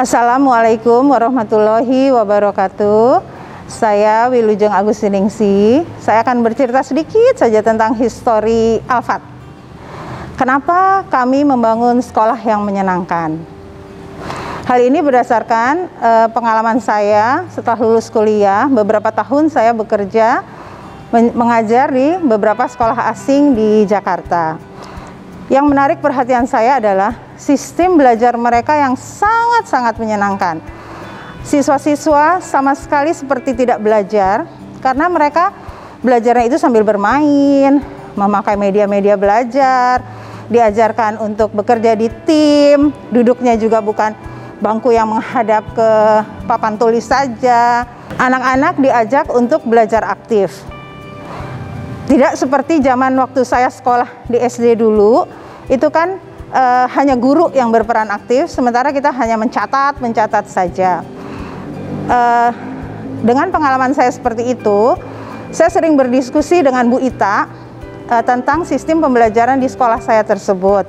Assalamualaikum warahmatullahi wabarakatuh. Saya Wilujeng Agustiningsi. Saya akan bercerita sedikit saja tentang histori Alfat. Kenapa kami membangun sekolah yang menyenangkan? Hal ini berdasarkan uh, pengalaman saya setelah lulus kuliah. Beberapa tahun saya bekerja mengajar di beberapa sekolah asing di Jakarta. Yang menarik perhatian saya adalah sistem belajar mereka yang sangat-sangat menyenangkan siswa-siswa sama sekali seperti tidak belajar karena mereka belajarnya itu sambil bermain, memakai media-media belajar, diajarkan untuk bekerja di tim, duduknya juga bukan bangku yang menghadap ke papan tulis saja. Anak-anak diajak untuk belajar aktif. Tidak seperti zaman waktu saya sekolah di SD dulu, itu kan e, hanya guru yang berperan aktif, sementara kita hanya mencatat, mencatat saja uh, dengan pengalaman saya seperti itu, saya sering berdiskusi dengan Bu Ita uh, tentang sistem pembelajaran di sekolah saya tersebut.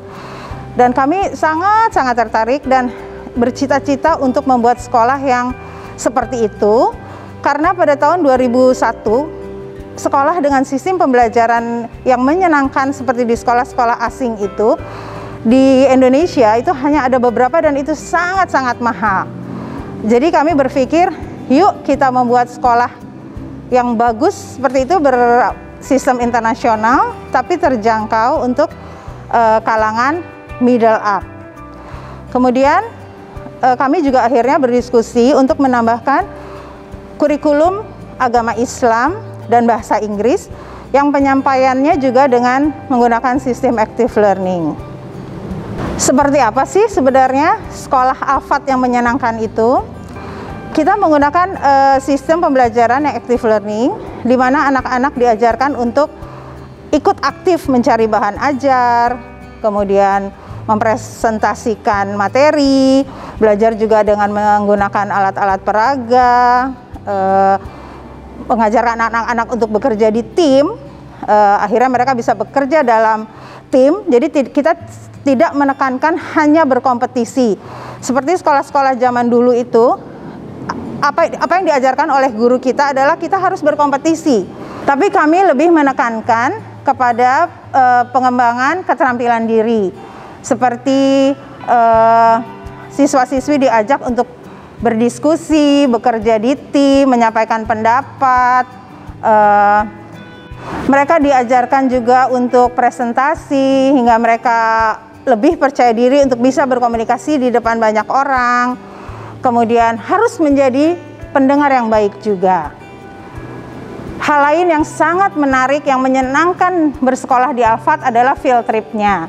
Dan kami sangat-sangat tertarik dan bercita-cita untuk membuat sekolah yang seperti itu karena pada tahun 2001 sekolah dengan sistem pembelajaran yang menyenangkan seperti di sekolah-sekolah asing itu di Indonesia itu hanya ada beberapa dan itu sangat-sangat mahal. Jadi kami berpikir, yuk kita membuat sekolah yang bagus seperti itu bersistem internasional, tapi terjangkau untuk uh, kalangan middle up. Kemudian uh, kami juga akhirnya berdiskusi untuk menambahkan kurikulum agama Islam dan bahasa Inggris yang penyampaiannya juga dengan menggunakan sistem active learning. Seperti apa sih sebenarnya sekolah Alfat yang menyenangkan itu? Kita menggunakan uh, sistem pembelajaran yang active learning, di mana anak-anak diajarkan untuk ikut aktif mencari bahan ajar, kemudian mempresentasikan materi, belajar juga dengan menggunakan alat-alat peraga, uh, mengajarkan anak-anak untuk bekerja di tim. Uh, akhirnya mereka bisa bekerja dalam tim. Jadi kita tidak menekankan hanya berkompetisi. Seperti sekolah-sekolah zaman dulu itu, apa apa yang diajarkan oleh guru kita adalah kita harus berkompetisi. Tapi kami lebih menekankan kepada uh, pengembangan keterampilan diri. Seperti uh, siswa-siswi diajak untuk berdiskusi, bekerja di tim, menyampaikan pendapat. Uh, mereka diajarkan juga untuk presentasi hingga mereka lebih percaya diri untuk bisa berkomunikasi di depan banyak orang. Kemudian harus menjadi pendengar yang baik juga. Hal lain yang sangat menarik yang menyenangkan bersekolah di Alfat adalah field tripnya.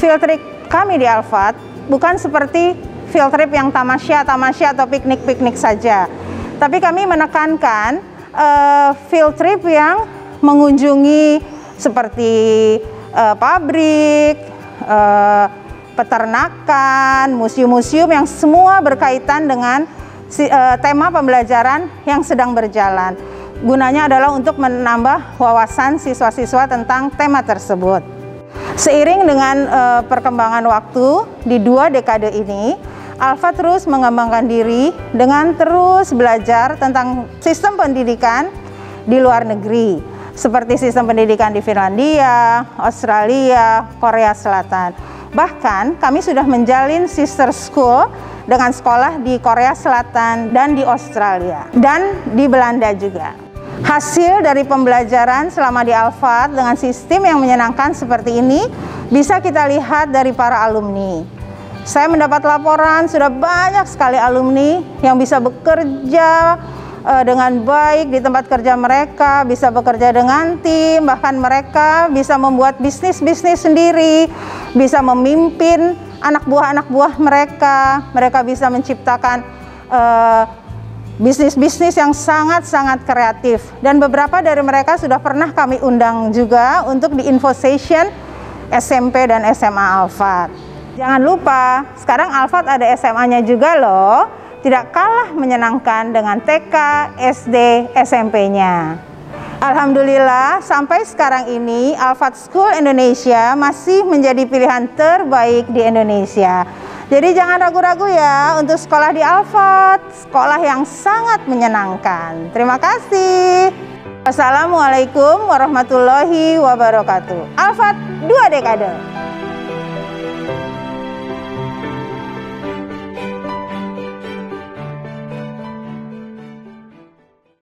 Field trip kami di Alfat bukan seperti field trip yang tamasya-tamasya atau piknik-piknik saja. Tapi kami menekankan uh, field trip yang mengunjungi seperti uh, pabrik, uh, peternakan, museum-museum yang semua berkaitan dengan uh, tema pembelajaran yang sedang berjalan. Gunanya adalah untuk menambah wawasan siswa-siswa tentang tema tersebut. Seiring dengan uh, perkembangan waktu di dua dekade ini, Alfa terus mengembangkan diri dengan terus belajar tentang sistem pendidikan di luar negeri seperti sistem pendidikan di Finlandia, Australia, Korea Selatan. Bahkan kami sudah menjalin sister school dengan sekolah di Korea Selatan dan di Australia dan di Belanda juga. Hasil dari pembelajaran selama di Alfat dengan sistem yang menyenangkan seperti ini bisa kita lihat dari para alumni. Saya mendapat laporan sudah banyak sekali alumni yang bisa bekerja uh, dengan baik di tempat kerja mereka, bisa bekerja dengan tim, bahkan mereka bisa membuat bisnis-bisnis sendiri, bisa memimpin anak buah-anak buah mereka, mereka bisa menciptakan uh, bisnis-bisnis yang sangat-sangat kreatif. Dan beberapa dari mereka sudah pernah kami undang juga untuk di Info Session SMP dan SMA Alfat. Jangan lupa, sekarang Alfat ada SMA-nya juga loh tidak kalah menyenangkan dengan TK, SD, SMP-nya. Alhamdulillah sampai sekarang ini Alfat School Indonesia masih menjadi pilihan terbaik di Indonesia. Jadi jangan ragu-ragu ya untuk sekolah di Alfat, sekolah yang sangat menyenangkan. Terima kasih. Wassalamualaikum warahmatullahi wabarakatuh. Alfat dua dekade.